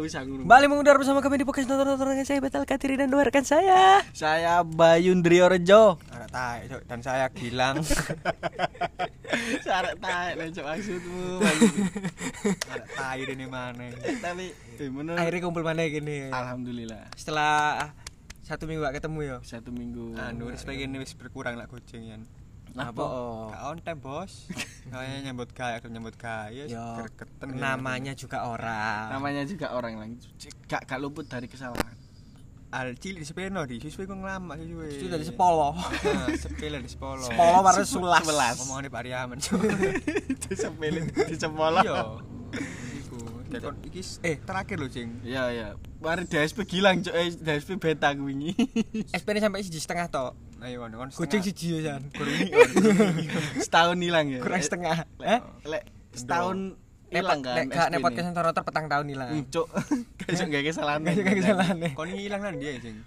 usah. Kembali mengudara bersama kami di podcast nonton-nonton dengan saya Betal Katiri dan dua rekan saya. Saya Rejo. Arek taek Cok. dan saya Gilang. Sarek taek lah cok maksudmu. Arek taek ini mana? Tapi eh, menurut Akhirnya kumpul mana gini. alhamdulillah Setelah satu minggu gak ketemu ya. satu minggu. Anu wis pengen wis berkurang lah kucing ya. Apa? Gak on time bos. Kayaknya nyambut gaya, nyambut gaya. Yo, Gergeten namanya juga orang. Namanya juga orang lang. Gak gak luput dari kesalahan. Al cilik sepeno di siswi ku ngelama siswi. Itu dari sepolo. Nah, sepele di sepolo. Sepolo warna sulas. Sebelas. Omongan di Pak Riaman. Di sepele di sekolah. Iya. Dekon iki eh terakhir lho, Cing. Iya iya. Mari DSP gilang cok, eh DSP beta wingi. SP ini sampai setengah tok. Ayo kon kon. Kucing siji ya, San. Setahun hilang ya. Kurang Eh, setengah. lek- Eh? Lek setahun hilang kan. Nek gak nek podcast ini. nonton petang tahun hilang. Hmm, Cok. Kayak gak kesalahan. Gak suka kesalahan. Kon ngilang nang dia, Cing.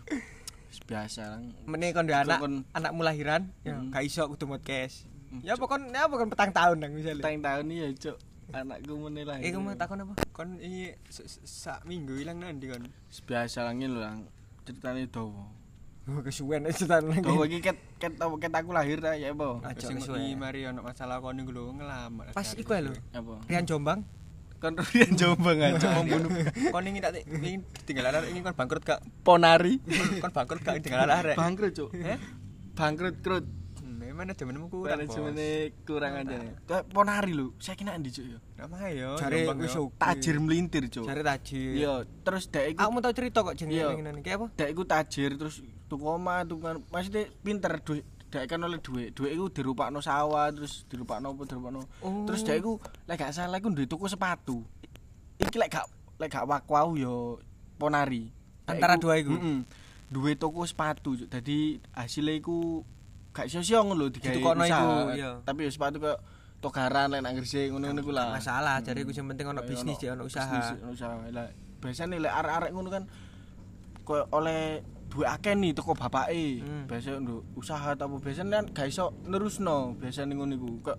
Biasa lang. Meneh kon duwe anak anakmu lahiran, ya Hmm. gak iso kudu podcast. Hmm, Ya apa kon ya apa kon petang tahun nang misalnya. Tahun tahun ya cok. Anakku menilai. Eh kamu takon apa? Kon iki sak minggu ilang nang ndi kon? Biasa lang ini lho lang. Ceritanya dawa. Oh, kesuwen aja cetan lagi. Dawa iki ket ket ket aku lahir ta ya apa? Aja Sing kesuwen. iki mari ono masalah kon niku lho ngelamat. Pas iku lho. Apa? Rian Jombang. Kon Rian Jombang aja. membunuh. Kon ingin tak ingin tinggal arek ingin kon bangkrut gak? Ponari. Kon bangkrut gak tinggal arek. Bangkrut cok. Eh? Bangkrut krut. Mana jamanmu kurang bos. Manajemennya kurang aja. Kayak Ponari lho. Saya kena ndi cok ya? Nama yo. Jare wis yo. oke. Tajir melintir cok. Jare tajir. Iya, terus dek iku Aku mau tau cerita kok jenenge Iya. ngene iki apa? dek iku tajir terus tuku omah tuku kan maksudnya pinter duit dek kan oleh duit duit iku dirupakno sawah terus dirupakno apa dirupakno Oh. terus dek iku lek gak salah iku duwe tuku sepatu iki lek gak lek gak wakwau yo ponari Antara dua iku? heeh duwe tuku sepatu Cuk. dadi hasilnya iku gak ngono lho digawe Ditukokno usaha. iku, iya. tapi sepatu kok togaran lek nang Gresik ngono-ngono iku lah Masalah, jare iku sing penting ono bisnis ya ono usaha. bisnis, ono usaha. Lah biasane lek arek-arek ngono kan koyo oleh duwe akeh nih teko bapake. Hmm. Biasa nduk usaha ta apa biasane kan gak iso nerusno biasane ngono iku. Kok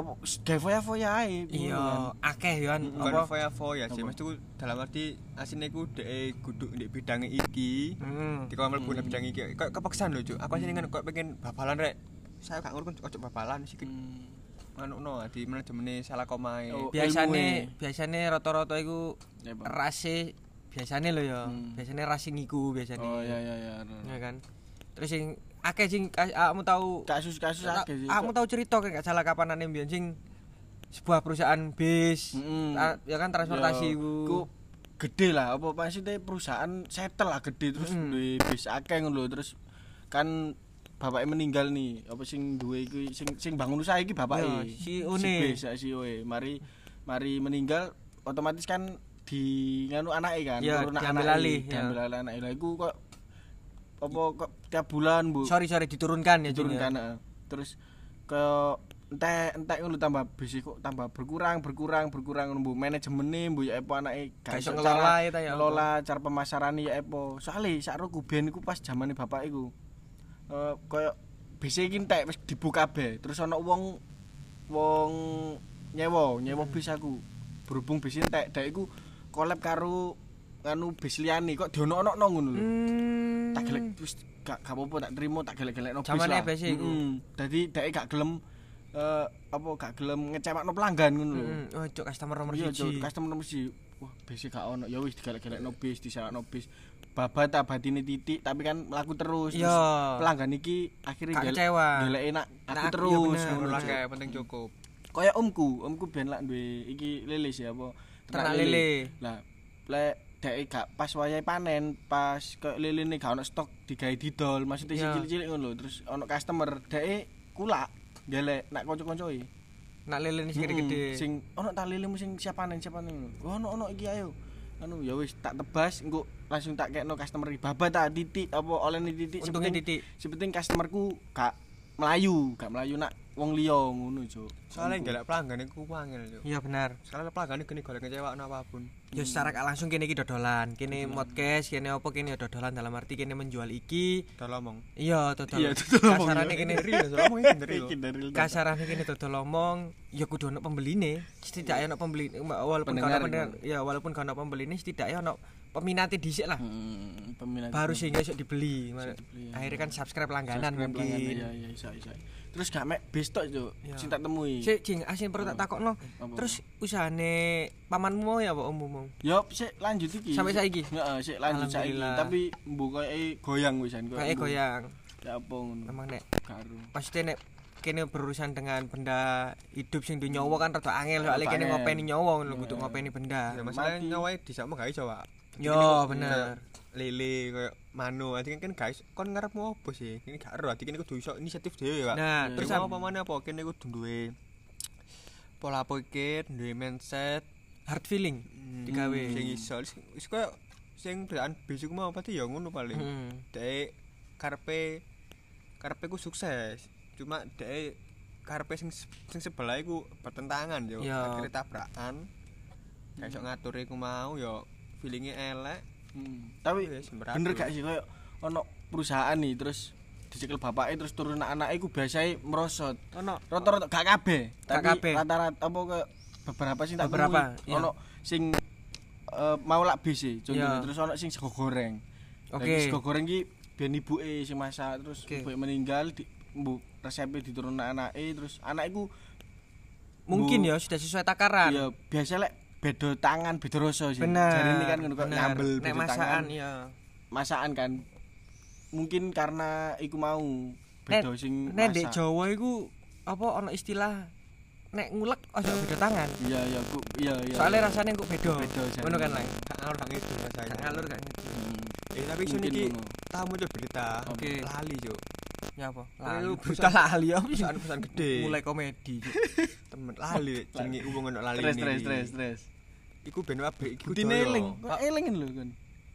apa gawe foya-foya ae. Iya, kan. akeh yo kan. Apa? foya-foya sih, mas itu dalam arti asine ku dek kudu di bidang iki. Hmm. Di kamar mlebu nang bidang iki. Kok kepaksan lho, Cuk. Aku asine kan kok pengen babalan rek. Saya gak ngurus ojo babalan sih. Hmm. Anu no di manajemene salah komae. Oh. Biasane biasane rata-rata iku rase biasane lho ya. Hmm. Biasane rase niku biasane. Oh iya iya iya. Ya kan. Terus sing akeh sing ka- awakmu tahu Kasus-kasus ta- akeh awakmu tahu cerita kayak gak salah kapanane mbiyen sing sebuah perusahaan bis ta- ya kan transportasi ku gede lah apa maksudnya perusahaan settle lah gede terus Mm. duwe bis akeh ngono terus kan bapaknya meninggal nih apa sing duwe iku sing sing bangun usaha iki bapaknya Ya, CEO ne. bis ya, CEO -e. mari mari meninggal otomatis kan di nganu anake kan Ya, diambil alih, diambil alih anake lah iku kok apa tiap bulan Bu? Sorry sorry diturunkan ya Jun, ya. terus ke entek entek ngono tambah bis kok tambah berkurang berkurang berkurang ngono Bu. Manajemennya Bu ya apa anake Gak iso iso ngelola ya ngelola cara pemasaran ya apa. Soalnya sak roku biyen iku pas zamane bapak iku eh koyo bis iki entek wis dibuka kabeh. Terus ana wong wong nyewa nyewa bis aku. Berhubung bis entek dek iku collab karo anu bis liyane kok diono-ono ngono lho Hmm. tak gelek wis gak gak apa-apa tak trimo tak gelek-gelek no bis Zamane lah. bis iku. Mm-mm. Dadi dhek gak gelem eh apa gak gelem ngecewakno pelanggan ngono lho. Hmm. Oh, cuk customer nomor Iya, Cuk, 1. customer nomor siji. Wah, bis gak ono. Ya wis digelek-gelekno bis, disawakno bis. Babat abatine titik tapi kan mlaku terus. Iya. pelanggan iki akhirnya Gak kecewa. Gelek enak aku Nah, terus. ngono, kayak penting cukup. Kaya omku, omku ben lak duwe iki lele sih apa? Ternak lele. Lah, lek dek gak pas wayahe panen, pas kaya lele ne gak ono stok digawe didol, maksudnya sing Iya. cilik-cilik ngono lho. Terus ono customer, dek kulak gelek nak kanca-kancoe. Nak lele ini sing Mm-mm. gede. Sing ono tak lelemu sing siapa panen siapa panen. Ono ono iki ayo. Anu ya wis tak tebas engko langsung tak kekno customer iki. Baba tak titik apa olehne titik sepenting- titik. sepenting customerku gak melayu, gak melayu nak wong liya ngono, Cuk. Soalnya golek pelanggan iku wangel, Cuk. Iya benar. Soalnya pelanggan gini golek ngecewakno apapun. Ya secara gak langsung kene iki dodolan, kene podcast, kene apa kene ya dodolan dalam arti kene menjual iki. Udah ngomong. Iya, dodol. Iya, dodol omong, Kasarane kene Real, soalnya ngomong iki bener kasarane kene dodol omong, ya kudu ono pembeline. Setidaknya ono pembeli walaupun pendengar, gitu. ya walaupun kalau ono pembeline setidaknya ono peminatnya dhisik lah. Hmm, peminat Baru sehingga iso dibeli. dibeli, ya. Akhirnya kan subscribe langganan Subscribe mungkin. langganan, Iya, iya, iso, iso. Terus gak mek bestok, Cuk. Iya. Sing tak temui. Sik, Cing, asin perlu tak takokno. Apa? Terus usahane pamanmu mau ya apa ommu? Yo, sik lanjut iki. Sampai saiki? Heeh, sik lanjut saiki. Tapi mbok koyo goyang wisan Kayak goyang. Ya apa ngono. Emang nek Karo. pasti nek kene berurusan dengan benda hidup sing nyawa kan rada angel soalnya kene ngopeni nyawa ngono kudu ngopeni benda. Ya masalahnya Mati. nyawai di sama gak iso, Pak. Yo, bener. Lele kayak mano, ati kan guys, kon ngarepmu apa sih? Ini gak ero, ati kene kudu iso inisiatif dhewe, Pak. Nah, terus apa mana apa kene kudu duwe pola pikir, duwe mindset, hard feeling digawe. sing iso wis- koyo sing beraan bis iku mau pasti ya ngono paling. Hmm. Dek karepe karepe ku sukses. Cuma dek karepe sing sing sebelah iku bertentangan yo. Akhirnya tabrakan. Gak iso ngatur iku mau yo feelingnya elek. Hmm. Tapi bener gak sih koyo ono perusahaan nih terus dicekel bapaknya terus turun anak-anaknya iku biasanya merosot. Ono Rata-rata gak kabeh, Gak tapi kabeh. rata-rata apa ke beberapa sing tak Beberapa, iya. ono sing eh, mau lak bis e, contohnya Iya. terus ono sing sego goreng. Oke. Lagi sego goreng ki ben ibuke sing masak terus Oke. ibuke meninggal di mbok resepnya diturun anak-anake terus anak iku mungkin Bu- ya sudah sesuai takaran. ya biasa lek beda tangan beda rasa sih. Bener. Jarine kan ngono kok nyambel Nek beda masakan tangan. ya. Masakan kan mungkin karena iku mau beda sing Nek ndek masak. Jawa iku apa ono istilah nek ngulek ojo beda tangan. Iya iya ku iya iya. Soalnya rasanya kok beda. Beda. Ngono kan, Lang. Gak ngalur gak ngidu rasanya. Gak ngalur kan. Hmm. Eh tapi iso niki ngono. tahu muncul berita. Oke. Lali, Cuk. Ya apa? Lali, Lalu perusahaan- brutal lali. Perusahaan-perusahaan gede. Mulai komedi. Temen lali jenenge hubungan lali Stres ini. stres stres stres. Iku ben pabrik iku. Doyo. eling. Elingin lho kan.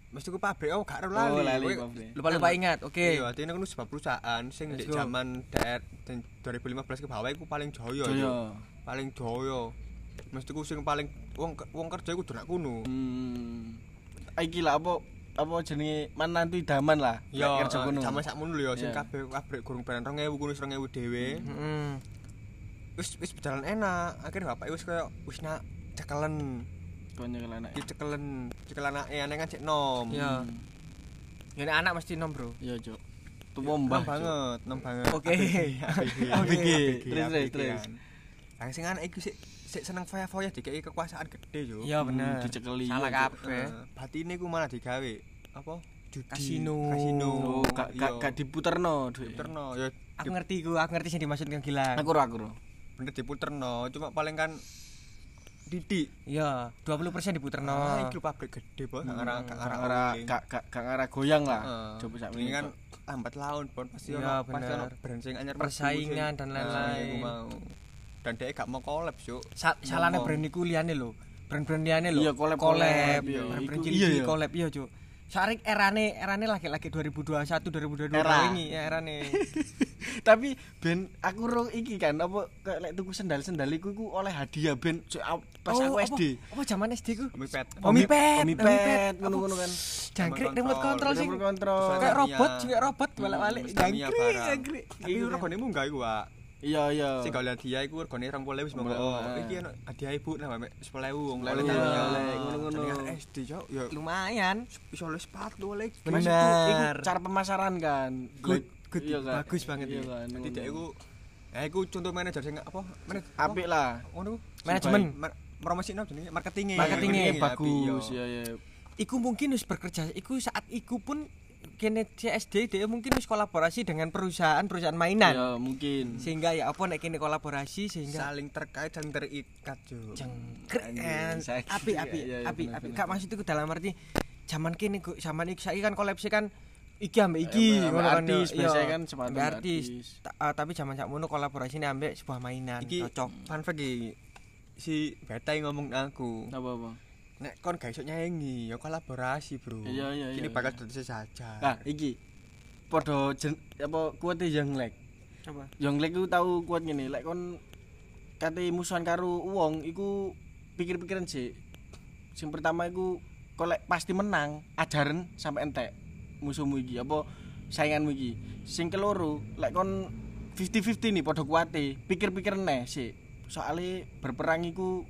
Mesti ku pabrik oh gak ero Oh, lali. lali, pabrik. Lupa-lupa ingat. Oke. Iya, artinya kan sebuah perusahaan sing di go. zaman DR dan 2015 ke bawah iku paling joyo. Joyo. Cuk. Paling joyo. Mesti ku sing paling wong wong kerja iku donak kuno. Hmm. Iki lah apa apa jenenge menantu idaman lah. Yo, kerja kono. Zaman sakmono lho ya sing kabeh pabrik gurung barang 2000 kuno 2000 dhewe. Heeh. Wis wis berjalan enak. Akhirnya bapak wis koyo wis nak cekelen. Konyo anak. Iki cekelen, cekel anake aneh kan cek nom. Iya. Ya nek anak mesti nom, Bro. Iya, Cuk. Tuwa mbah. Banget, nom banget. Oke. ABG, Terus, terus, terus. sing anak iku sik sik seneng foya-foya dikeki kekuasaan gede yo. Iya Hmm, bener. dicekeli, Salah kabeh. Batine ku malah digawe apa? Judi, Kasino. kasino. Oh, gak gak Iya. gak diputerno duit. diputerno ya Aku ngerti ku, aku ngerti sing dimaksud Kang Gilang. Aku ro aku bener diputerno, cuma paling kan didik. Iya, 20% diputerno. Ah, iki lho pabrik gede, Bos. Gak ngarah gak ngarah Gak ngarah uling. gak ngarah goyang lah. Coba sak ini kan lambat laun, Bon. Pasti ono pasti ono brand sing anyar Persaingan dan Nah, lain-lain. iku mau. Dan dia gak mau collab, Cuk. Sa salahnya brand iku liyane lho. Brand-brand liyane lho. Iya, collab- collab. collab, iya. Brand-brand Iku- cilik iya, collab iya, Cuk. Saring erane erane laki-laki 2021 2022 Era. ini ya erane. Tapi ben aku ro iki kan apa lek tuku sendal-sendal iku iku oleh hadiah ben pas aku Oh, apa- SD. Apa zaman SD ku? Omi pet. Omi pet, Omi pet, pet. ngono-ngono kan. Jangkrik Remote control sing Remote control. kayak robot, kayak robot Tamiya Jangkrik, jangkrik. Tapi Iya. regane munggah iku, Pak. Iya iya. Sing oleh hadiah iku regane 20.000 wis monggo. Monggo, Oh, iki ono hadiah ibu mek 10.000 wong Iya, oleh ngono-ngono. SD, Cuk. Ya Lumayan. iso oleh sepatu oleh Bener. Mas, iku- iku cara pemasaran kan. Good, good, iya kan? bagus banget Iya ya. kan. Dia iku Ya iku contoh manajer sing apa? Manajer apik lah. Ngono. Manajemen. Ma- Promosine jenenge marketingnya. Marketingnya Marketingnya bagus ya ya. Iku mungkin wis bekerja. Iku saat iku pun kene CSD dia mungkin wis kolaborasi dengan perusahaan-perusahaan mainan. Ya mungkin. Sehingga ya apa nek kene kolaborasi sehingga saling terkait dan terikat, jengkrik Anjing, saiki. api api api api kak maksud itu dalam arti zaman kini kok zaman iki saiki kan kolapsi kan iki ambek iki ngono kan artis, yo. biasanya kan ambek artis artis. Ta- ah, tapi zaman sakmono kolaborasine ambek sebuah mainan Iki cocok fun fact. Si Betai ngomong ke aku, Apa apa? Nek kon gak iso nyanyi, ya kolaborasi, Bro. Iya, iya, Ini iya, bakal iya. dadi saja. Nah, iki padha jen apa kuwate Yonglek. apa Yonglek ku tau kuat ngene, lek kon kate musuhan karo wong iku pikir-pikiran sih. sing pertama iku kolek pasti menang ajaran sampai entek musuhmu iki apa sainganmu iki sing keloro lek kon 50-50 nih padha kuate pikir-pikir neh sih soalnya berperang iku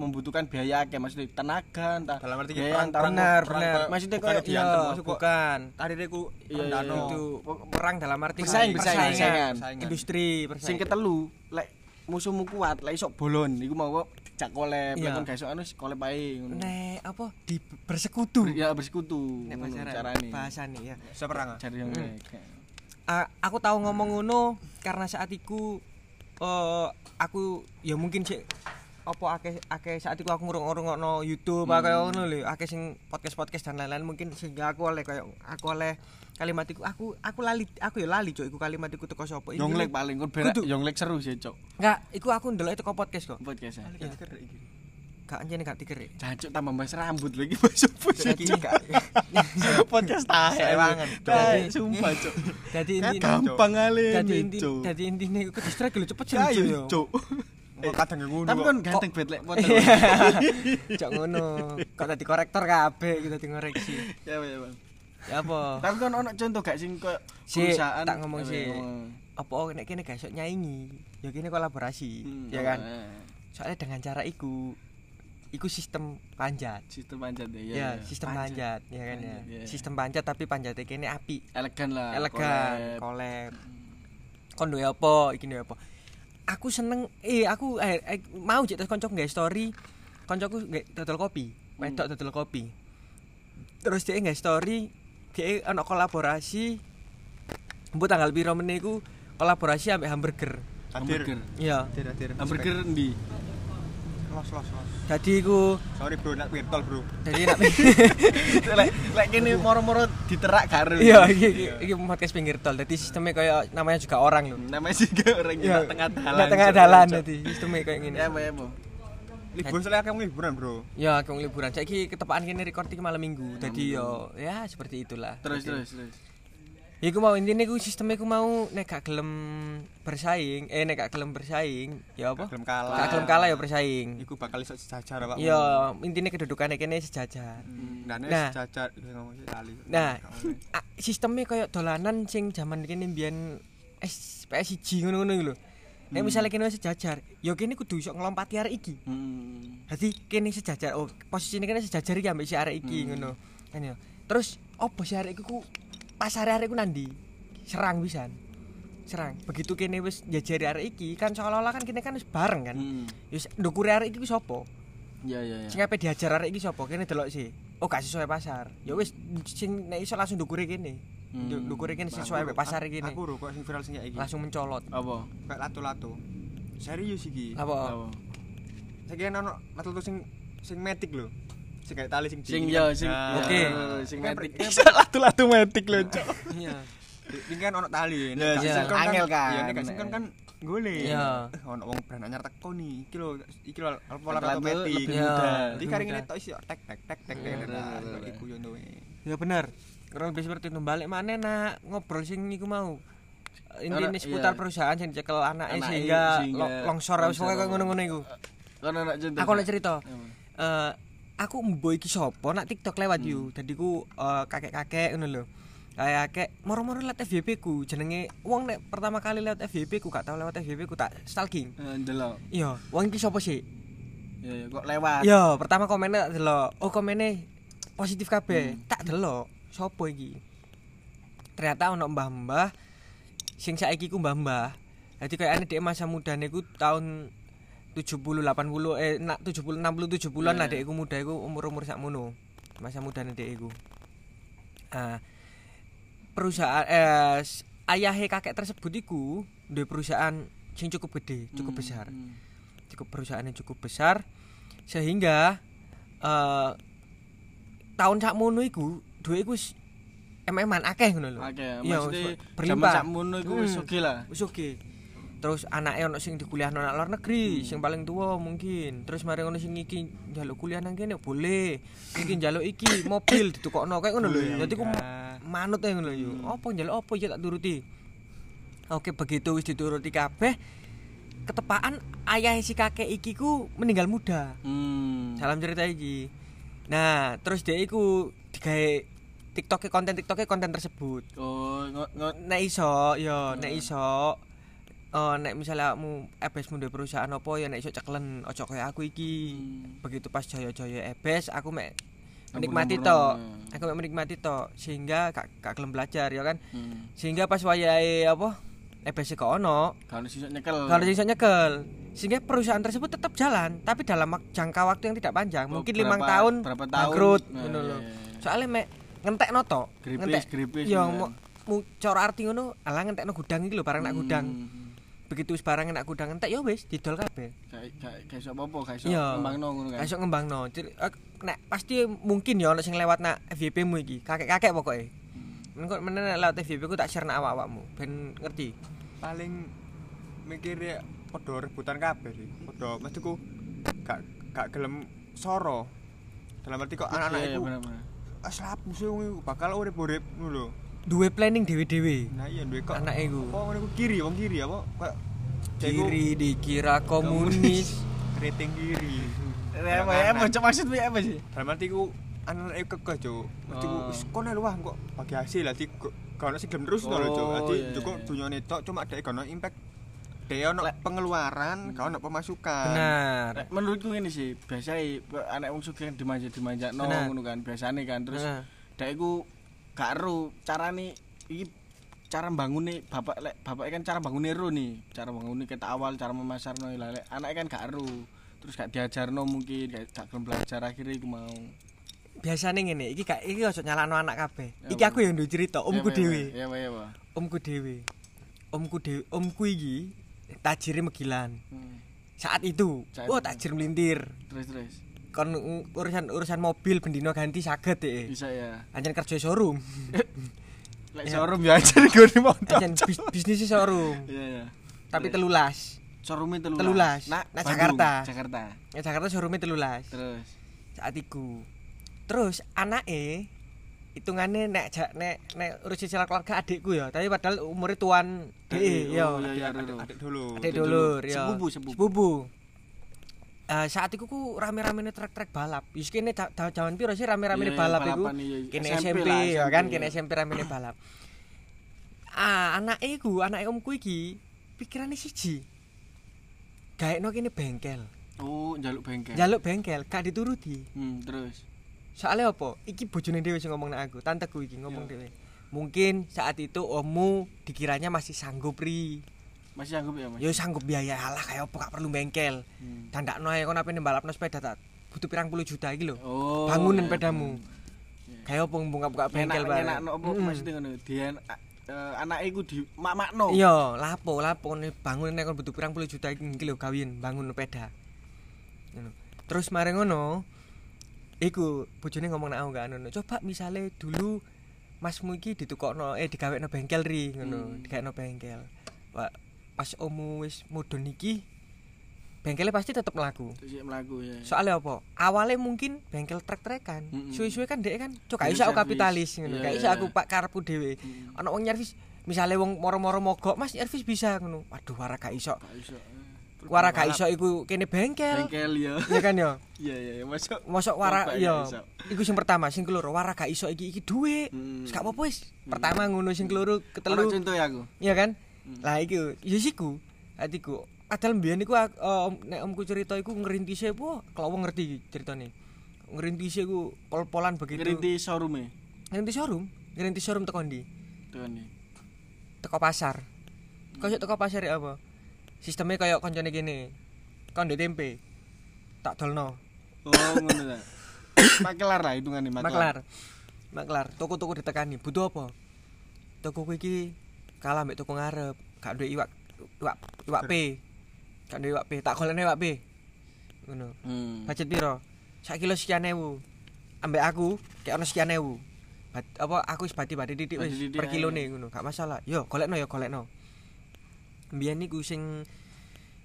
membutuhkan biaya akeh maksudnya tenaga entah Dalam arti biaya perang- antara benar, perang- benar. maksudnya Bukan kayak diantem, iya, kok bukan Karirku Iya, iya, itu perang dalam arti Bersaing, bersaing, persaingan. persaingan. Persaingan. industri sing ketelu lek musuhmu kuat lek iso bolon iku mau jak kolep lek Iya. kon gak iso anu kolep ae ngono nek apa di bersekutu ya bersekutu nek ngono bahasa carane bahasane ya Seperang. cari yang Hmm. aku tahu ngomong ngono karena saat iku eh aku ya mungkin sih apa akeh akeh saat iku aku ngurung-ngurungokno YouTube Hmm. akeh ngono lho akeh sing podcast-podcast dan lain-lain mungkin sehingga aku oleh kayak aku oleh kalimat iku aku aku lali aku ya lali cuk iku kalimat iku teko sapa? Ini- Yonglek paling kon berak. Yonglek seru sih cok enggak iku aku ndelok teko podcast kok. Podcast ya? Gak anjene gak dikerik Jancuk tambah mas rambut lagi masuk jadi gak podcast tahe. Tahe, Jadi- sumpah cok jadi Kan inti gampang kali jadi inti cok jadi intine iku distrek lho cepet sih ayo yo. Cok Kok kadang ngono tapi kon ganteng bet lek foto Cok ngono. Kok dadi korektor kabeh kita dadi ngoreksi. ya ya bang Ya apa? tapi kon ono contoh gak sing koyo perusahaan tak ngomong Apa si. ya, ngomong. Apa nek kene gak iso nyaingi? Ya kene kolaborasi, Hmm, ya kan? eh, Soalnya dengan cara iku iku sistem panjat. sistem panjat ya Ya, sistem panjat, ya kan ya. Panjat, iya. Sistem panjat tapi panjatnya kene api, elegan lah elegan, collab. collab. Kon duwe apa? Iki duwe apa? Aku seneng eh aku eh, eh, mau jek terus nggak story. Kancaku nggak dodol kopi, wedok dodol kopi. Terus dia nggak story, dia ana kolaborasi. Mbok tanggal piro meneh iku kolaborasi ambek hamburger. Hadir. hamburger Iya. Hadir, hadir. hamburger ndi Los, los, los. Jadi iku Sorry bro, nak virtual bro. jadi nak lek lek kene moro-moro diterak karo Iya, iki iki, iki podcast pinggir tol. Jadi sistemnya kayak namanya juga orang loh. namanya gak orang Iya, tengah dalan tengah dalan jadi sistemnya kayak gini. ya ya apa Liburan soalnya kamu liburan bro. Ya, aku liburan. Saiki ketepaan kene record iki malam Minggu. Jadi yo ya seperti itulah. terus terus terus iku mau intine iku sistemnya iku mau nek gak gelem bersaing, eh nek gak gelem bersaing, ya apa? Gelem kalah. Gak gelem kalah ya bersaing. Iku bakal iso sejajar Pak. Ya, intine kedudukannya kene sejajar. Nah, Nah. sejajar ngomong. Nah, sistemnya kayak dolanan sing zaman kene mbiyen S PS1 ngono-ngono iku lho. Nek misalnya kene sejajar, ya kene kudu iso ngelompati arek iki. hmm. Dadi kene sejajar, oh posisine kene sejajar iki ambek si arek iki ngono. Kan ya. Terus opo si arek iku ku pasare arek iku nandi? Serang pisan. Serang. Begitu kene wis njajari arek iki, kan seolah-olah kan kene kan wis bareng kan. Hmm. Wis ndukure arek iki ku sapa? ya ya ya Sing ape diajar arek iki sapa? Kene delok sih. Oh gak sesuai pasar. Ya wis sing nek iso langsung ndukure kene. Hmm. Nduk- Ndukure kene sesuai ambek pasar kene. Aku ro kok sing viral sing iki. Langsung mencolot. apa kayak lato-lato. Serius iki. Apa? apa Saiki kan ono lato-lato sing sing metik lho. Sing kayak tali sing sing ya kan. sing Oke. sing Kan metik bisa latu-latu metik lho cok Iya. Ini kan ono tali. Ya, angel kan. Iya, nek sing kon kan golek. Iya. Eh, ono wong brand anyar teko nih. Iki lho, iki lho pola otomatis. lebih Iya. mudah. Jadi kari ngene tok isi tek tek tek tek tek. Iku yo nduwe. Ya bener. Kurang lebih seperti itu. Balik mana nak ngobrol sing iku mau. Intinya Ora, seputar perusahaan yang dicekel anaknya sehingga, sehingga lo- longsor wis longsor. pokoke koyo ngono-ngono iku. kan anak contoh Aku nak cerita. Eh aku mbok iki sapa nak TikTok lewat yo. Dadi ku eh, kakek-kakek ngono lho. Kayak moro-moro lewat FYP ku jenenge wong nek pertama kali lewat FYP ku gak tau lewat FYP ku tak stalking. Eh, ndelok Iya, wong iki sapa sih? ya kok lewat Iya, pertama komennya tak delok. Oh, komennya positif kabeh. Tak delok. Sopo iki? Ternyata ono mbah-mbah sing saiki ku mbah-mbah. Jadi kayak ane dhek masa mudane ku tahun 70 80 eh nak 70 60 70-an lah Iya. dhek iku muda iku umur-umur sakmono. Masa mudane dhek iku. Ah perusahaan eh ayahe kakek tersebut iku duwe perusahaan sing cukup gede, cukup Hmm, besar hmm. cukup perusahaan yang cukup besar sehingga eh tahun sakmono iku duwe iku ememan akeh ngono lho. Maksudnya wis zaman berlimpah. sakmono iku wis Hmm. oke lah. Wis oke. Terus anaknya ono sing dikuliah nang luar negeri, sing paling tua mungkin. Terus mari ono sing iki njaluk kuliah nang kene boleh. Iki njaluk iki mobil ditukokno kayak ngono lho. Dadi ku ma- manut ae ngono yo. Apa njaluk apa ya tak turuti. Oke, begitu wis dituruti kabeh. Ketepaan ayah si kakek iki ku meninggal muda. Hmm. Salam cerita iki. Nah, terus dia iku digawe TikTok konten TikTok konten tersebut. Oh, ngo- ngo- Nek iso, yo, Hmm. nek iso Oh, nek misalnya kamu ebes mundur perusahaan apa ya nek iso ceklen ojo kaya aku iki. Hmm. Begitu pas jaya-jaya ebes aku mek menikmati. Hmm. Aku mek menikmati tok sehingga gak gak gelem belajar ya kan. Hmm. Sehingga pas wayahe apa ebes gak ono, Kalau sisa nyekel. kalau iso nyekel. Sehingga perusahaan tersebut tetap jalan, tapi dalam jangka waktu yang tidak panjang, Oh, mungkin berapa- lima tahun berapa tahun? bangkrut Nah, iya, iya, iya. Soalnya mek ngentekno tok. Gripis, gripis, Ya gitu mu, kan. mu cara arti ngono, alah ngentekno gudang iki lho, barang nak gudang. Hmm. Begitu wis barang nak gudang entek ya wis didol kabeh. Gak gak iso apa-apa, gak iso Iya. ngembangno ngono kan. Gak iso ngembangno. Nek pasti mungkin ya ono sing lewat nak FYP mu iki. Kakek-kakek pokoke. Engko menen nek lewat FYP ku tak share nak awak-awakmu ben ngerti. paling mikir padha rebutan kabeh sih padha mestiku gak gak gelem soro dalam arti kok anak-anak iku wong iku bakal urip-urip ngono lho Duwe planning dewe-dewe. nah iya duwe kok. Anake iku. apa ngono kiri wong kiri apa? Kayak Kiri dikira komunis. keriting kiri. Ya, apa ya, Cok, maksudmu ya apa sih? dalam arti ku anak-anak iku kekeh cuk mesti ku Oh. wis kono luah kok bagi hasil lah kok kalau sih gelem terus lho cuk Oh, dadi iya, cukup dunyane tok cuma dhek kono impact. Dhek ono pengeluaran gak ono pemasukan. Benar. Menurutku ini sih biasa anak wong sugih dimanja dimanja no ngono kan biasane kan. Terus dek iku gak ero carane iki cara bangune bapak lek bapak kan cara bangune ero nih cara bangune kita awal cara memasarno lah lek anak kan gak ero terus gak diajarno mungkin gak gak gelem belajar akhirnya iku mau Biasane ngene, iki gak iki ojo nyalano anak kabeh. Iki aku yang duwe cerita, omku dhewe. ya Pak, ya. Omku dhewe. Omku dhewe, omku iki tajire megilan. Hmm, Saat itu, Saat itu. tajir melintir. terus terus Kon ng- urusan urusan mobil bendino ganti saged deh. bisa ya Anjen kerja showroom. lek Ya. showroom ya aja gue motor Anjen bis, bisnis showroom. iya ya Tapi telulas. showroomnya telulas Telulas. nah, Nah, Jakarta. Jakarta Ya Jakarta showroomnya telulas. terus Saat iku. Terus anake hitungane nek ja- nek nek urus cicilan keluarga adikku ya, tapi padahal umure tuan DE ya. oh, iya, adik, dulu Adik dulur. ya. Sepupu, sepupu. Eh, saat itu ku rame-rame trek-trek balap. Wis kene ja- ja- jaman piro sih rame-rame Iya, balap iku? Kene SMP SMP, lah, ya kan, kene SMP rame balap. Ah, anake iku, anake omku iki pikirane siji. Gaekno kene bengkel. oh jaluk bengkel Jaluk bengkel, gak dituruti. hmm, terus Soalnya apa? Iki bojone dhewe sing ngomong nak aku, tanteku iki ngomong dhewe. Mungkin saat itu ommu dikiranya masih sanggup ri. Masih sanggup ya mas Ya sanggup biaya alah kayak apa gak perlu bengkel. Hmm. Dandakno ae kon ape balapno sepeda tak butuh pirang puluh juta iki lho. oh Bangunan iya, pedamu. Iya. Kayak apa buka-buka bengkel enak bareng. enak apa Mm-mm. maksudnya ngono dia eh, anake iku di mak makno Iya, lapo lapo nih bangun nek kon butuh pirang puluh juta iki lho kawin bangun sepeda. Ngono. Terus mari ngono iku bojone ngomong nak aku gak ngono. Coba misale dulu Masmu iki ditukokno eh digawekno bengkel ri ngono, Hmm. digawekno bengkel. Wah, pas omu wis mudun iki bengkelnya pasti tetep mlaku. terus ya melaku ya Soalnya apa? Awalnya mungkin bengkel trek-trekan. Mm-mm. Suwe-suwe kan dhek kan cok gak Beli iso aku kapitalis ngono. Iya, Gak iso aku pak karepku dhewe. Hmm. Ana wong nyervis misale wong moro-moro mogok, Mas nyervis bisa ngono. Waduh, wara gak iso. Gak iso eh. Wara gak iso iku kene bengkel. bengkel ya Iya kan ya? iya iya masuk Mosok wara iso. Iku sing pertama, sing keloro wara gak iso iki iki dhuwit. Wis gak apa-apa wis. Pertama ngono sing keloro Ono ketelu. contoh ya aku Iya kan? Hmm. Lah iku ya siku. Atiku. Padahal mbiyen iku eh, om- nek omku cerita iku ngerintise wah kalau ngerti ceritane. Ngerintise iku pol-polan begitu. ngerinti showroom e Ngerintis showroom, ngerintis showroom teko ndi? tuh nih Teko pasar. Kok teko pasar ya apa? Sistemnya kayak koncone gini. Kon ndek tempe. Tak dolno. oh ngono ta makelar lah hitungannya Maklar. Maklar, toko-toko ditekani. Butuh apa? Toko iki kalah mbek toko ngarep. Gak duwe iwak iwak iwak P. Gak duwe iwak P. Tak golekne iwak P. Ngono. hmm. Budget piro? Sak kilo sekian ewu. Ambek aku kayak ono sekian ewu. Bat, apa aku wis titik wis Bati titik per ae. kilone ngono, gak masalah. Yo, golekno yo golekno. Mbiyen niku sing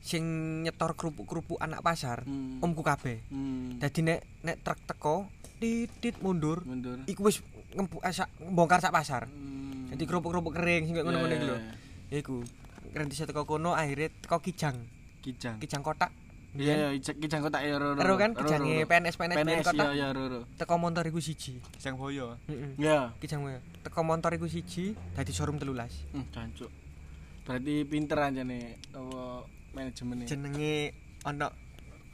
sing nyetor kerupuk-kerupuk anak pasar, Hmm. omku kabeh. hmm. Dadi nek nek truk teko, titit mundur, mundur iku wis ngempu eh, bongkar sak pasar. Hmm. Jadi kerupuk-kerupuk kering sing ngono-ngono iku lho. Iku. Renti teko kono akhirnya teko kijang. kijang Kijang kotak. Iya, iya, kijang kotak ya ro. Ero kan kijange PNS PNS PNS kotak. iya iya ro. ro. Teko montor iku siji. Sing boyo. Iya. Kijang kowe. Teko montor iku siji, dadi showroom 13. Hmm, jancuk. Berarti pinter aja nih apa manajemennya. Jenenge ana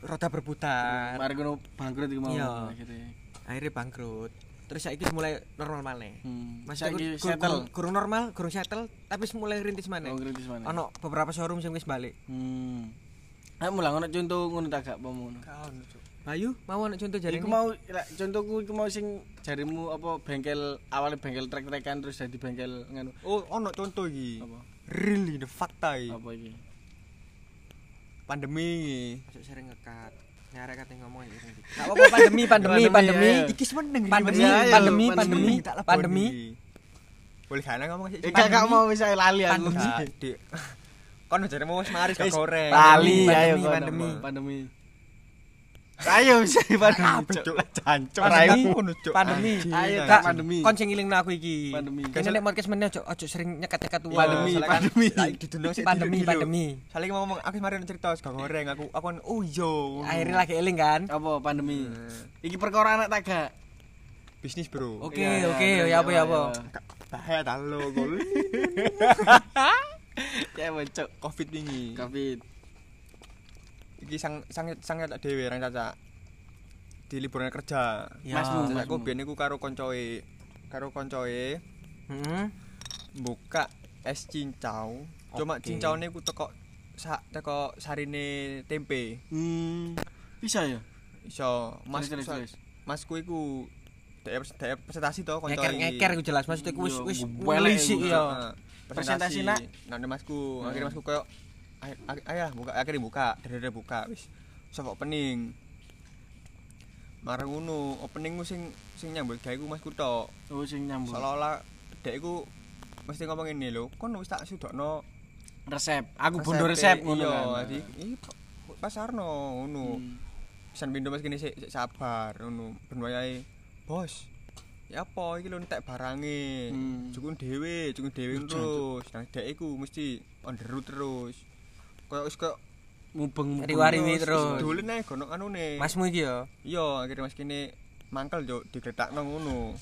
roda berputar. Mari ngono bangkrut iku mau Iya. Akhirnya bangkrut. Terus saiki mulai normal maneh. Hmm. Saiki gur- settle. Gurung normal, gurung settle, tapi wis mulai rintis maneh. Oh, kritis mana? Ana beberapa showroom sing wis balik. Hmm. Ayo mulang ono contoh ngono tak gak apa ngono. Bayu, mau ana contoh jare Iku mau contohku iku mau sing jarimu apa bengkel awalnya bengkel trek-trekan terus jadi bengkel nganu Oh, ono contoh iki. apa? Really the fakta iki. Apa iki? Pandemi. Masuk sering ngekat. Nyarek kate ngomong ya. Enggak apa-apa pandemi, pandemi, Pandemi. Iki semeneng Pandemi, Iya, iya, pandemi, pandemi. pandemi, Tak pandemi. iki. Boleh kana ngomong sih. Eh gak gak mau wis ae lali aku. Pandemi. Dik. Kon jaremu wis maris gak Wis, goreng. Lali ayo pandemi, pandemi. Ayo wis pandemi. Cuk, Cuk. jancuk. Pandemi. Ayo ngono, Cuk. Pandemi. Ayo. Kak, pandemi. Kon sing ngilingno aku iki. Pandemi. Kene nek podcast meneh ojo ojo sering nyekat-nyekat uang. Pandemi, pandemi. didundung sik Pandemi, pandemi. Saling ngomong aku kemarin cerita gak goreng aku aku kan oh iya. Akhirnya lagi eling kan. Apa pandemi? Eh, Iki perkara anak tak gak? bisnis, Bro. Oke, oke, ya apa ya apa. Bahaya ta lo gol. Ya bocok. Covid wingi. Covid. Iki sang sang sang tak dhewe rang caca. Di liburan kerja. Ya. Masmu, Aku masmu. biyen iku karo koncoe karo koncoe Heeh. buka es cincau. Cuma Oke. cincaunya ku teko sa, teko sarine tempe. Hmm. Bisa ya? Iso mas Terus, terus, so- terus. masku iku dek presentasi to koncoe. Ngeker ngeker ku jelas maksudnya ku wis wis welisi ya. Presentasi, nak. Nang masku, Hmm. akhirnya masku koyo "Ay- ay- ayah buka akhirnya buka, dede buka wis. Sopo opening. Marang ngono, opening ku sing sing nyambut gawe ku masku tok. Oh sing nyambung. Seolah-olah dek iku mesti ngomong ngene lho, kon wis tak sudokno Resep. Aku bondo resep ngono iya, kan. Jadi, ih pasarno ngono. Hmm. Pisan pindo mas kene sik sabar ngono. Ben wayahe, Bos. Ya apa iki lho entek barange. Hmm. Jukun dhewe, jukun dhewe terus. Nang dek iku mesti on the road terus. Kayak wis kok Mubeng Riwariwi terus. Dolen ae gono anune. Masmu iki ya. Iya, akhirnya mas kene mangkel yo digletakno ngono.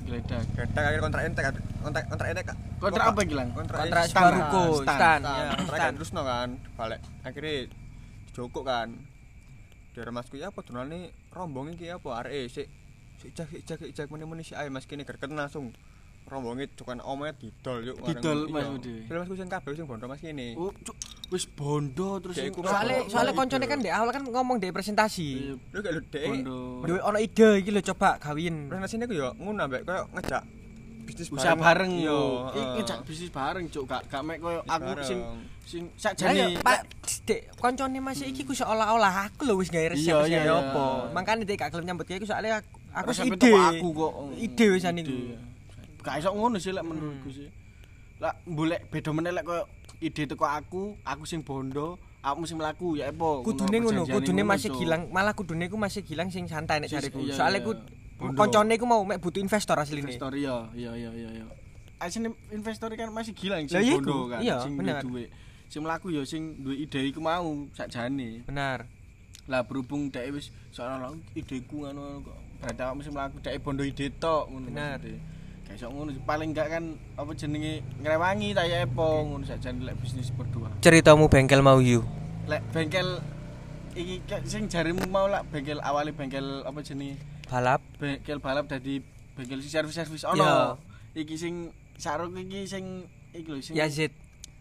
geledak. Gletak akhirnya kontrak entek kontrak kontrak entek. Kontrak apa iki, Lang? Kontrak Kontrak stan. ruko, ya, Kontrak stan. kan terus no kan. Balik akhirnya dijokok kan. Dari masku ya apa donane rombong iki apa arek sik sik jak sik jak sik jak meni-meni sik ae mas kene gerken langsung rombonge cukan omnya didol yuk Didol. Mas Budi. Film masku sing kabeh sing bondo mas kene. Oh, wis bondo terus Kayak soale Iya. koncone kan di awal kan ngomong di presentasi. Lho gak lho dek. bondo. Duwe ono ide iki lho coba gawin. Presentasi ku yo ngono ambek koyo ngejak bisnis Usaha bareng yo. Iki ngejak bisnis bareng, cuk. Gak gak mek koyo aku sing sing sakjane Pak, Dek, koncone Mas iki ku seolah-olah aku lho wis gawe resep Iya, apa. Makane Dek gak gelem nyambut gawe ku soalnya aku, aku ide. aku kok. Ide wisan iku. Ide. Gak iso ngono sih lek menurutku sih. Lah mbulek beda meneh lek koyo ide teko aku, aku sing bondo, aku sing mlaku ya apa. Kudune ngono, kudune masih gilang, malah kudune ku masih gilang sing santai nek jariku. Soale ku koncone ku mau mek butuh investor asline. Investor iya, iya iya iya iya. Asine investor kan masih gila Lah sing bondo iku, kan, sing duwe. Sing mlaku ya sing duwe ide iku mau sakjane. Benar. Lah berhubung dhek wis seolah-olah ideku ngono kok. Berarti awakmu sing mlaku dhek bondo ide tok ngono. Bener. Iso ngono paling enggak kan apa jenenge ngrewangi ta ya epo ngono sakjane lek bisnis berdua. Ceritamu bengkel mau you. Lek bengkel iki kayak sing jarimu mau lah bengkel awali bengkel apa jenenge Balap. bengkel balap dadi bengkel servis-servis Iya. ono. Iki sing sarung iki sing iki lho sing Yazid.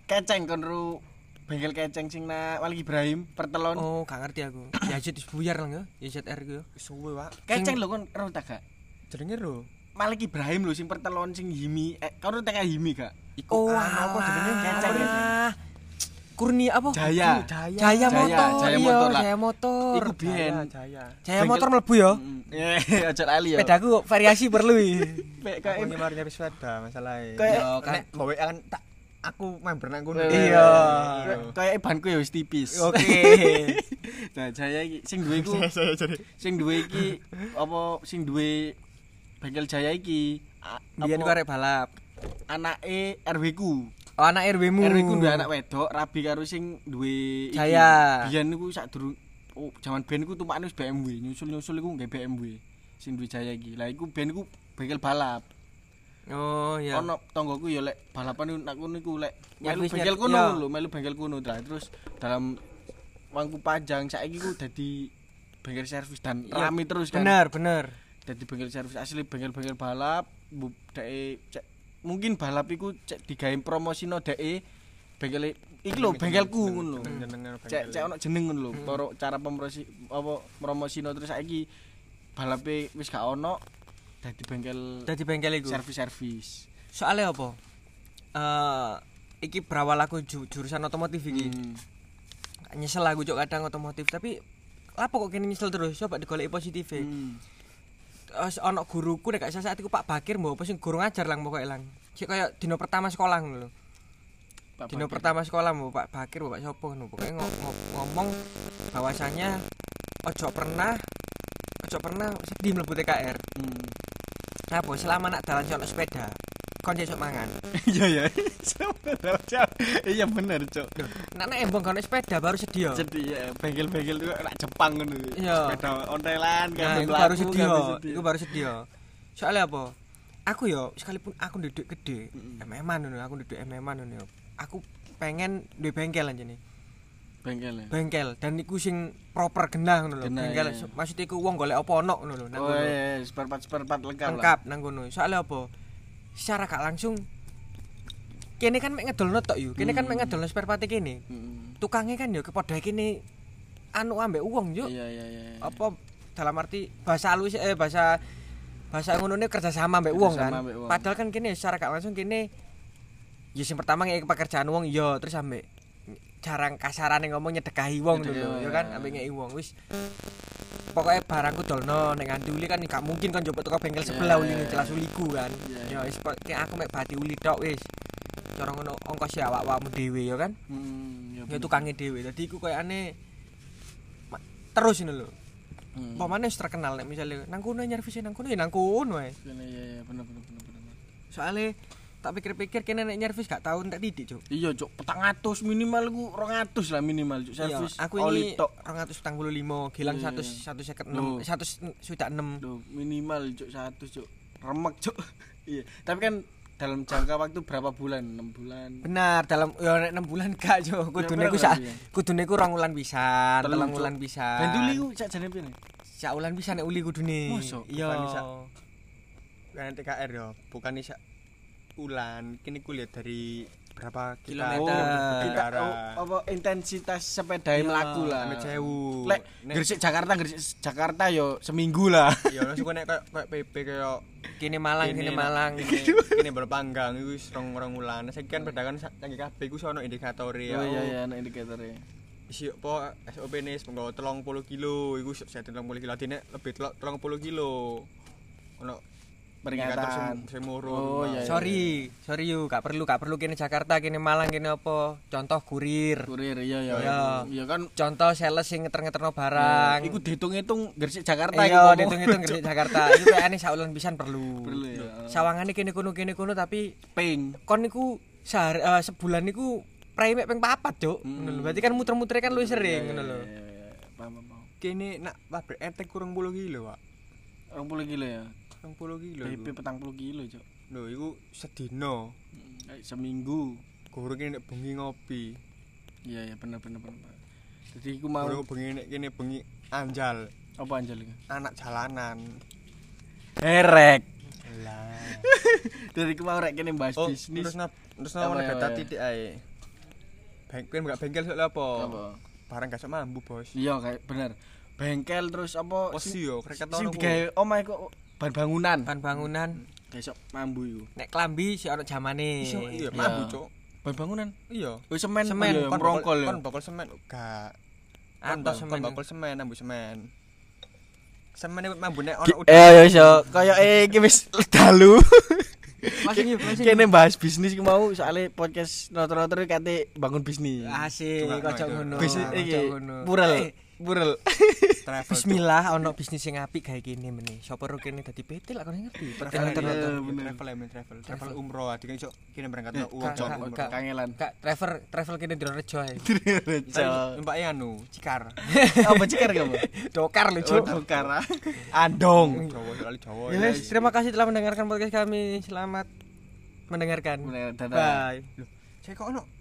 keceng kon ru bengkel keceng sing na Wali Ibrahim pertelon. Oh, gak ngerti aku. Yazid wis buyar lah ya. Yazid R ku. Suwe, Pak. Keceng lho kon ro tak gak? Jenenge lho. Malik Ibrahim lho sing pertelon sing Himi. Eh, kau teka Himi gak? Iku Oh, anu apa jenenge Keceng, Ah. Kurnia apa? Jaya. Jaya. Jaya Jaya, motor. Jaya iya, motor lah. Jaya motor. Iku biyen. Jaya. Jaya Bengkel- motor mlebu ya. Eh, aja lali ya. Pedaku variasi perlu iki. Pek Aku kayak nyamar nyari sepeda masalahnya. Kayak- Yo, kan. nek bawa kan tak aku member nang kono. Iya. kayak banku ya wis tipis. Oke. Nah, Jaya iki sing duwe iku sing duwe iki apa sing duwe bengkel Jaya iki Biyen ku apa, arek balap. anake RW ku. Oh, anak RW mu. RW ku duwe anak wedok rabi karo sing duwe iki. Jaya. Biyen niku sak durung oh, jaman ben iku tumpakane wis BMW, nyusul-nyusul iku nggih BMW. Sing duwe jaya iki. Lah iku ben iku bengkel balap. Oh iya. Ono tonggoku ya lek balapan iku nak kono iku lek melu bengkel iya. lho, melu bengkel Lah, terus dalam wangku panjang saiki ku dadi bengkel servis dan rame terus kan. Bener, bener. Dadi bengkel servis asli bengkel-bengkel balap, cek mungkin balap iku cek digawe promosino deke bengkel iki lho bengkelku ngono lho. Cek cek ono jeneng ngono lho. Hmm. Cara cara promosi apa promosino terus saiki balape wis gak ono dadi bengkel Dadi bengkel iku. servis-servis. Soalnya apa? Eh iki berawal aku ju- jurusan otomotif iki. Hmm. Nyesel aku cok kadang otomotif tapi apa kok kene nyesel terus? Coba digoleki positif. Hmm. Terus ono guruku nek gak salah saat iku Pak Bakir mbok apa sing guru ngajar lang pokoke lang. Sik kaya dino pertama sekolah ngono lho. Bakir. pertama sekolah mbok Pak Bakir mbok Pak Sopo ngono. Pokoke ngo- ngo- ngomong bahwasanya ojo pernah ojo pernah sedih mlebu TKR. Hmm. Apa selama nak dalan sepeda kon sesuk mangan. Iya ya. Iya bener, Cok. Nek nek embong kono sepeda baru sedia. Jadi ya bengkel-bengkel itu nak Jepang ngono. Iya. Sepeda ontelan Nah, kabeh iku baru sedia, sedia. iku baru sedia. Soalnya apa? Aku yo sekalipun aku nduduk gede, Mm-mm. MM-an ngono, aku nduduk MM-an ngono. Aku pengen duwe bengkel anjene. bengkel ya. Bengkel dan iku sing proper genah ngono lho. Bengkel iya. maksud iku wong golek apa ono ngono lho nang Oh kono. iya, spare part spare part lengkap. Lengkap nang kono. Soalnya apa? Secara gak langsung kene kan mek ngedolno tok yo. Kene kan mek Hmm. ngedolno spare part kene. Mm. Tukangnya kan yo kepoda kene anu ambek uang yo. Iya iya iya. apa dalam arti bahasa halus eh bahasa bahasa ngono kerja sama mbek wong kan. Mbek wong. Padahal kan kene secara gak langsung kene ya sing pertama ngeki pekerjaan wong iya terus ambek jarang kasarane ngomong nyedekahi wong wong, ya kan? ambek ngeki wong wis. Pokoknya barangku dolno nek nganti uli kan gak mungkin kan coba teko bengkel sebelah uli jelas uliku kan. Iya, ya. Wis po- kayak aku mek bati uli tok wis. Cara ngono ongkos ya awak-awakmu dhewe ya kan? Hmm, ya tukange dhewe. Dadi iku koyane terus ngono lho. Hmm. Pemane wis terkenal nek misale nang kono nyervis nang kono ya nang kono. Kene iya iya bener bener bener bener. Tak pikir-pikir kene nek nyervis gak tau entek titik, Cuk. Iya, Cuk, 400 minimal ku 200 lah minimal, Cuk. Servis aku ini tok. 245, gilang Iya, 100 Loh. 156, 100 sudah 6. Duh, minimal Cuk 100, Cuk. Remek, Cuk. iya, tapi kan dalam jangka waktu berapa bulan? 6 bulan. Benar, dalam ya nek 6 bulan gak, Cuk. Kudune ku sak ya? kudune ku 2 wulan pisan, Telung, 3 Cuk. wulan pisan. Benduli ku sakjane pire? sak wulan pisan nek uli kudune. Iya. Bukan sak- Bukan TKR yo, bukan sak bulan. Kini kulihat dari berapa Kilometer. Oh, kita oh, apa intensitas sepeda Iya, mlaku lah. Sampai sewu. Lek Nek- Gresik Jakarta Gresik Jakarta yo seminggu lah. Ya langsung nek kayak kayak PP kayak Kene Malang, kene Malang. Kini kini berpanggang iku wis rong rong wulan. Saiki kan pedagang canggih kabeh iku sono indikator ya. Oh iya iya ana indikatornya. Isi apa SOP nis mengko 30 kilo iku saya 30 kilo dine lebih telok 30 kilo. Ono Peringatan. sing murun. Oh, iya, iya. Sorry, sorry yuk, gak perlu, gak perlu kene Jakarta, kene Malang, kene apa? Contoh kurir. Kurir iya iya. Iya. Iya kan Contoh sales sing ngeter-ngeterno barang. Iku dihitung-hitung Gresik Jakarta iya, ngomong. dihitung-hitung Gresik Jakarta. Iku kayakane saulan pisan perlu. Perlu ya. Sawangane kene kono kene kono tapi ping. kon niku sehari eh, sebulan niku prime ping papat, Cuk. Hmm. Berarti kan muter-muter kan luwih Iya, sering ngono iya, lho. iya, iya. Paham paham. Kini nak pabrik entek kurang 10 kilo, Pak. 20 kilo ya. 20 kilo. PP iku. 40 kilo, Cuk. Lho, iku sedina. Kayak seminggu. Guru kene nek bengi ngopi. Iya iya bener bener bener. Jadi iku mau Guru bengi nek kene bengi anjal. apa anjal iku? Anak jalanan. Herek. Lah. Jadi iku mau rek kene bahas Oh, bisnis. terus nap terus ya, data apa ya? titik ae. Bengkel enggak bengkel soalnya apa? Apa? Barang gak sok mambu, Bos. Iya kayak bener. Bengkel terus apa? Wesi yo, kreket sing ono. digawe omah kok ban bangunan. Ban bangunan Besok mambu iku. nek klambi si ono jamane. Iso iya mambu, Cuk. Ban bangunan. Iya. Oh semen Semen, iya, Kon merongkol ya. Kon bakal semen gak. Kon Atau bakal semen. bakal semen, semen. Semen iku mambu nek ono Eh yo iso kaya eh iki wis dalu. Masih. Kene bahas bisnis ki mau soalnya podcast notor-notor kate bangun bisnis. Asik, Cuma kocok ngono. Bisnis iki ngono. Burel. travel Bismillah ono bisnis sing apik kayak gini meneh. Sapa ro kene? Dadi PT lah kene ngerti. travel Travel travel. Travel. Umroh adi kan iso kene berangkat Eh, uang cok kak, umroh. kangelan. Kak travel travel kene di Rejo ae. Rejo. Mbak anu cikar. Apa cikar kamu Dokar lho, oh Cuk. dokar. Andong. Jawa soalnya Jawa Ya terima kasih telah mendengarkan podcast kami. Selamat mendengarkan. Bye. Saya kok ono